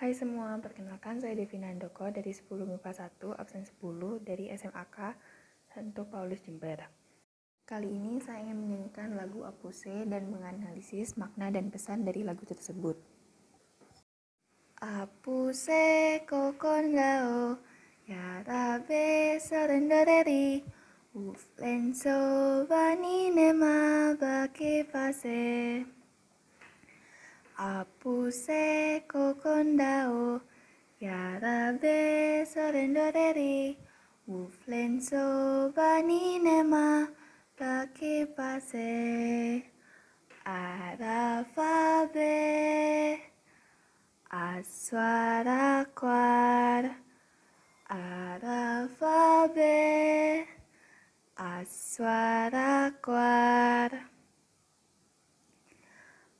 Hai semua, perkenalkan saya Devina Andoko dari 10 MIPA 1, absen 10 dari SMAK Santo Paulus Jember. Kali ini saya ingin menyanyikan lagu Apuse dan menganalisis makna dan pesan dari lagu tersebut. Apuse kokondao yarabe sorendoreri uflenso nema baki pase. Apuse kokondao yarabe sorendoreri uflenso nema baki pase arafabe aswara kwar arafabe aswara kwar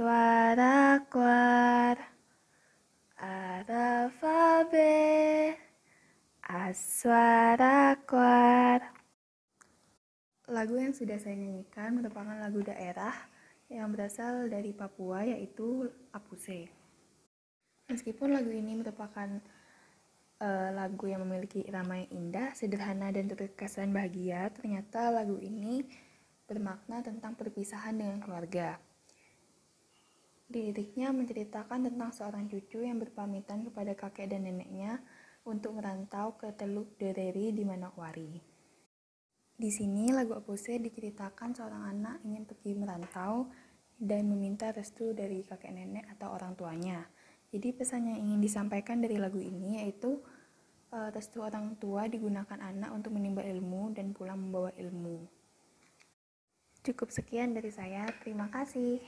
Aswara kwar Arafabe Aswara kwar Lagu yang sudah saya nyanyikan merupakan lagu daerah yang berasal dari Papua yaitu Apuse. Meskipun lagu ini merupakan uh, lagu yang memiliki irama yang indah, sederhana dan terkesan bahagia, ternyata lagu ini bermakna tentang perpisahan dengan keluarga. Liriknya menceritakan tentang seorang cucu yang berpamitan kepada kakek dan neneknya untuk merantau ke Teluk Dereri di Manokwari. Di sini lagu Opuse diceritakan seorang anak ingin pergi merantau dan meminta restu dari kakek nenek atau orang tuanya. Jadi pesan yang ingin disampaikan dari lagu ini yaitu uh, restu orang tua digunakan anak untuk menimba ilmu dan pulang membawa ilmu. Cukup sekian dari saya. Terima kasih.